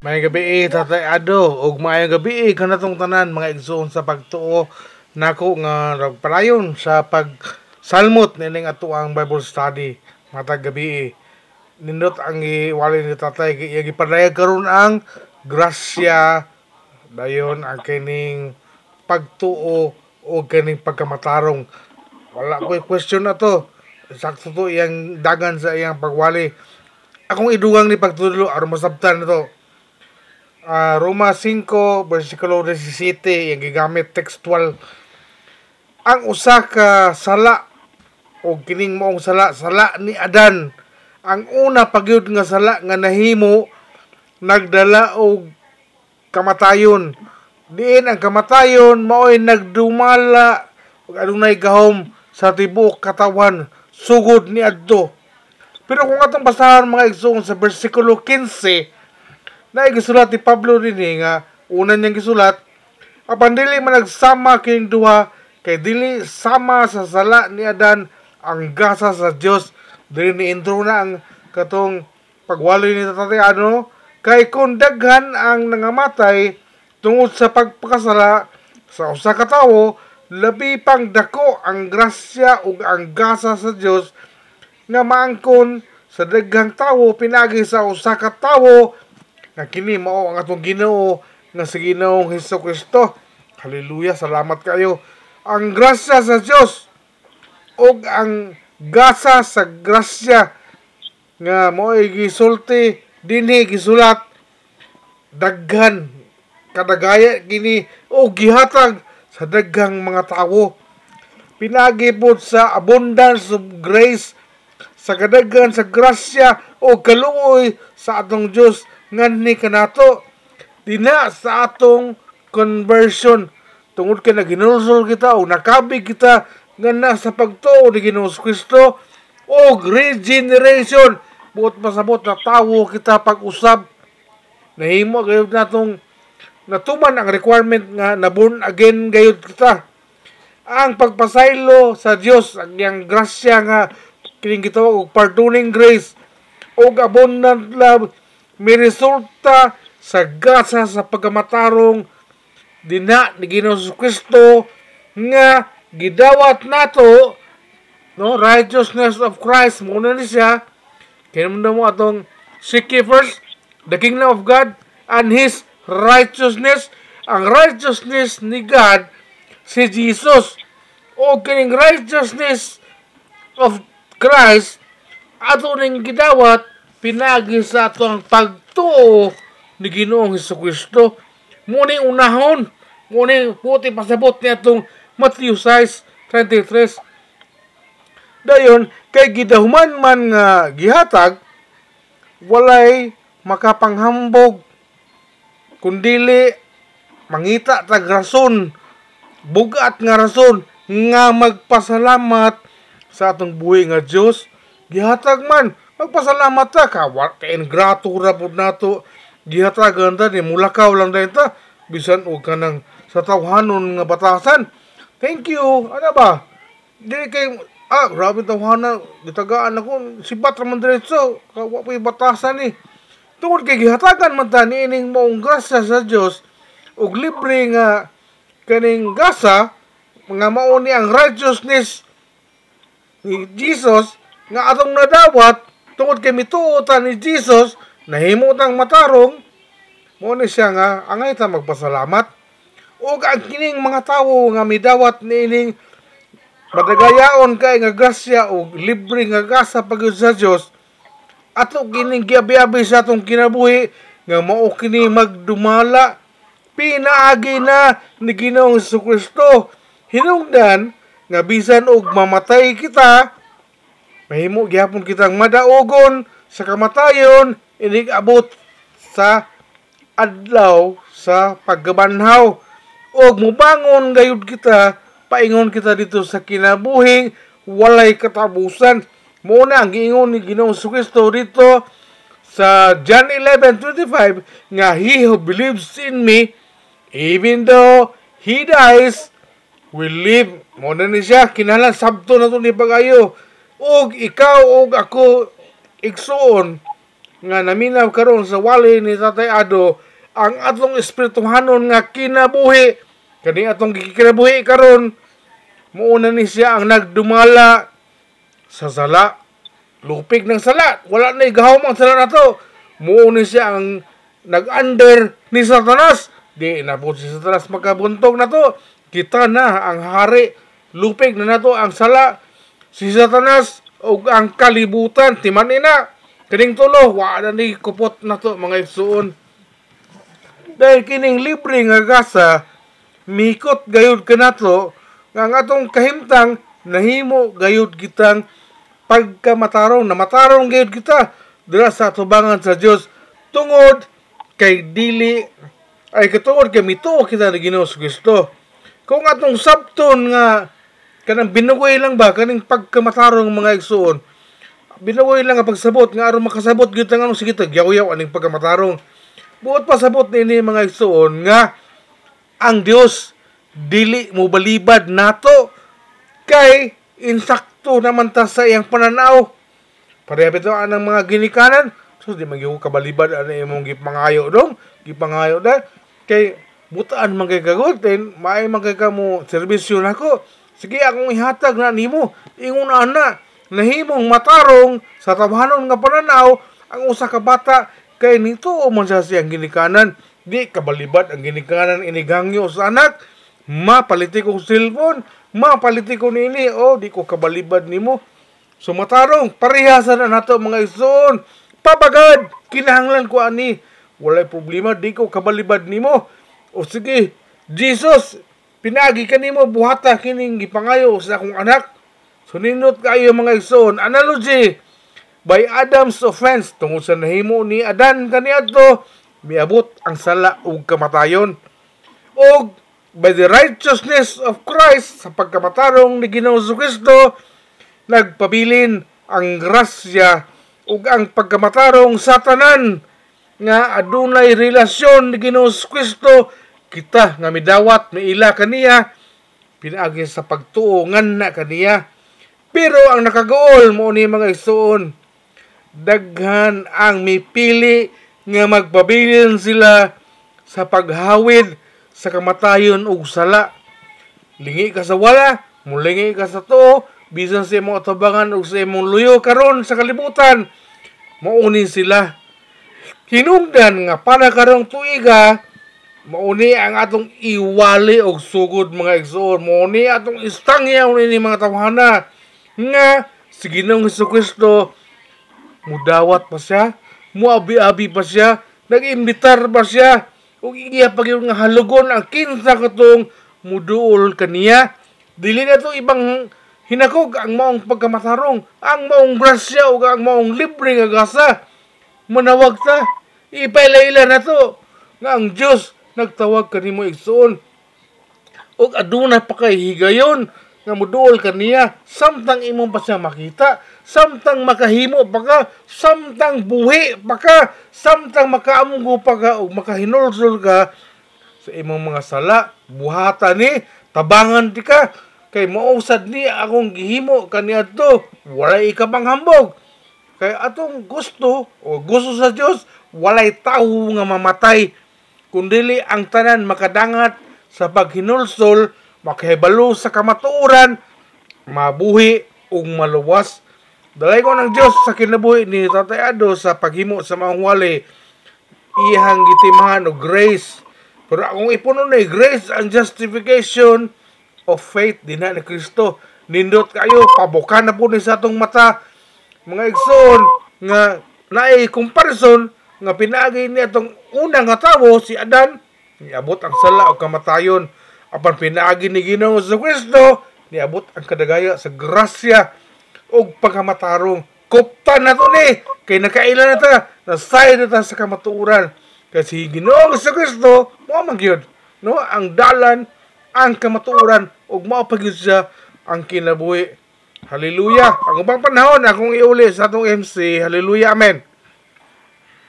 May gabi eh, tatay Ado, ug maayong gabi eh, kanatong tanan mga igsoon sa pagtuo nako nga nagpalayon sa pag salmot nining ato ang Bible study matag gabi eh. Nindot ang iwali ni tatay kay gipadayag karon ang grasya dayon ang kining pagtuo o kining pagkamatarong. Wala ko question na to. Sakto to iyang dagan sa iyang pagwali. Akong idugang ni pagtulo aron masabtan na to Ah, Roma 5 versikulo 17 yung gigamit textual. Ang usa ka sala o kining moong sala sala ni Adan. Ang una pagyud nga sala nga nahimo nagdala og kamatayon. Diin ang kamatayon mao'y nagdumala ug adunay gahom sa tibuok katawan. Sugod ni adto. Pero kung atong basahan mga igsoon sa versikulo 15 na gisulat ni Pablo din eh, nga una niyang gisulat apan dili man nagsama kining duha kay dili sama sa sala ni Adan ang gasa sa Dios dili ni intro na ang katong pagwali ni tatay ano kay kung daghan ang nangamatay tungod sa pagpakasala sa usa ka tawo labi pang dako ang grasya ug ang gasa sa Dios nga maangkon sa daghang tawo pinagi sa usa ka tawo nga kini mao ang atong Ginoo nga sa Ginoong Hesus Kristo. Hallelujah, salamat kayo. Ang grasya sa Dios ug ang gasa sa grasya nga mo'y gisulti dinhi gisulat daghan kadagaya kini o gihatag sa daghang mga tawo pinagi sa abundance of grace sa kadaghan sa grasya o kaluoy sa atong Dios nganni kanato dina sa atong conversion. Tungod kay naginusol kita o nakabig kita nga na sa pagtuo ni Ginoong Kristo o regeneration. Buot pasabot na tawo kita pag-usab. Nahimo gayud natong natuman ang requirement nga na born again gayud kita. Ang pagpasaylo sa Dios ang iyang grasya nga kining gitawag og pardoning grace o abundant love may resulta sa gasa sa pagkamatarong dina ni Ginoong Kristo nga gidawat nato no righteousness of Christ. Mo na ni siya. Kaya mo atong seek first the kingdom of God and His righteousness. Ang righteousness ni God si Jesus. O kining righteousness of Christ ato ning gidawat pinagi sa ato ang pagtuo ni Ginoong Hesus Kristo. Muni unahon muni puti pasabot ni atong Matthew 6:23 dayon kay gidahuman man nga gihatag walay makapanghambog kundili mangita tag rason bugat nga rason nga magpasalamat sa atong buhi nga Dios gihatag man magpasalamat ta ka wa kay ingrato ra pud nato. Gihatagan ta ni mulakaw lang dahil ta. Bisan og kanang sa tawhanon nga batasan. Thank you. Ano ba? Dili kay ah grabe tawhanan gitagaan ako. Sibat ra man diretso. Ka wa batasan ni. Tungod kay gihatagan man ta niining maong grasya sa Dios ug libre nga kaning gasa nga mao ni ang righteousness ni Jesus nga atong nadawat tungod kay mituotan ni Jesus nahimo tang matarong mo ni siya nga angay ta magpasalamat. Ug ang kining mga tawo nga midawat niining madagayaon kay nga grasya ug libre nga gasa pagud sa Dios ato kining giabi-abi sa atong kinabuhi nga mao kini magdumala. Pinaagi na ni Ginoong Kristo hinungdan nga bisan og mamatay kita mahimo gyapon kitang madaogon sa kamatayon inig abot sa adlaw sa paggabanhaw. Og mubangon gayud kita paingon kita dito sa kinabuhing walay katabusan. Mo na ang giingon ni Ginoong Kristo dito sa John 11:25 nga he who believes in me even though he dies will live. Mo ni siya kinahanglan sabto na ni pagayo og ikaw og ako igsuon nga naminaw karon sa wali ni Tatay Ado ang atong espirituhanon nga kinabuhi. Kani atong gikinabuhi karon muuna ni siya ang nagdumala sa sala. Lupig ng sala wala na igahom ang sala nato muuna siya ang nag-under ni Satanas. Di na po si Satanas magkabuntog na to. Kita na ang hari lupig na nato ang sala si Satanas o ang kalibutan timan ina Kining tulo, wa na ni kupot na to mga igsuon. Dahil kining libre nga gasa, mikot gayud ka na to, nga ang atong kahimtang, nahimo gayud kitang pagkamatarong, na matarong gayud kita, dira sa tubangan sa Dios tungod kay dili ay katungod kay mituo kita ni Ginoo Kristo. Kung atong sabton nga kanang binugoy lang ba? Kaning pagkamatarong mga igsuon, binawoy lang ang pagsabot nga aron makasabot gyud ang ano sige tag yaw aning pagkamatarong. Buot pasabot nini mga igsoon nga ang Dios dili mo balibad nato kay insakto naman ta sa iyang pananaw. Pareha bitaw anang mga ginikanan? So di magyo kabalibad ano imong gipangayo dong gipangayo da kay butaan man kay kagot then maay man kay kamo serbisyo nako sige akong ihatag na nimo. Ingon ana nahimong matarong sa tabanon nga pananaw ang usa ka bata kay nito o man siyang ginikanan. Di kabalibad ang ginikanan inigangyo sa anak. Mapaliti kong cellphone mapaliti ko nini o di ko kabalibad nimo. So matarong parehasan na nato mga ison pabagad kinahanglan ko ani. Walay problema di ko kabalibad nimo. O sige Jesus pinagi kanimo buhata kining gipangayo sa akong anak Suninot kayo mga igsoon, analogy by Adam's offense tungod sa nahimo ni Adan kaniadto miabot ang sala ug kamatayon. Og by the righteousness of Christ sa pagkamatarong ni Ginoo Kristo nagpabilin ang grasya ug ang pagkamatarong sa tanan nga adunay relasyon ni Ginoo Kristo kita nga midawat miila kaniya pinaagi sa pagtuo nganna kaniya pero ang nakagaol mo ni mga isuon, daghan ang mipili nga magpabilin sila sa paghawid sa kamatayon ug sala. Lingi ka sa wala, mulingi ka sa tuo, bisan sa imong atabangan ug sa imong luyo karon sa kalibutan, mauni sila. Hinungdan nga para karong tuiga, mauni ang atong iwali og sugod mga igsoon, mauni atong istangyaw ni mga tawhana nga si Ginoong Hesus Kristo mudawat pa siya, muabi-abi pa siya, nag-imbitar pa siya, ug iya pag nga halugon ang kinsa katong muduol kaniya. Dili na to ibang hinakog ang maong pagkamatarong, ang maong grasya ug ang maong libre nga gasa. Manawag ta, ipailaila na to nga ang Dios nagtawag kanimo igsoon. ug aduna pa kay higayon nga muduol kaniya samtang imong pa siya makita. Samtang makahimo pa ka. Samtang buhi pa ka. Samtang makaamgo pa ka o makahinulsol ka sa imong mga sala. Buhata ni. Tabangan ti ka. Kay mausad ni akong gihimo kaniadto walay ikabang hambog? Kay atong gusto o gusto sa Dios walay tawo nga mamatay kundili ang tanan makadangat sa paghinulsol makahibalo sa kamatuoran, mabuhi ug maluwas. Dalay ko ng Dios sa kinabuhi ni Tatay Ado sa paghimo sa mga wali ihang gitimahan og grace. Pero akong ipuno na grace and justification of faith din na ni Kristo. Nindot kayo, pabukan na po ni sa atong mata. Mga igsoon nga naay comparison nga pinagi ni atong unang nga tawo si Adan niabot ang sala o kamatayon apan pinaagi ni Ginoo sa Kristo niabot ang kadagaya sa grasya ug pagkamatarong kuptan na to ni kay nakaila na ta na side ta sa kamatuoran kasi Ginoo sa Kristo mo magyud no ang dalan ang kamatuoran ug mao pagyud siya ang kinabuhi Hallelujah. Ang ubang panahon akong iuli sa atong MC. Hallelujah. Amen.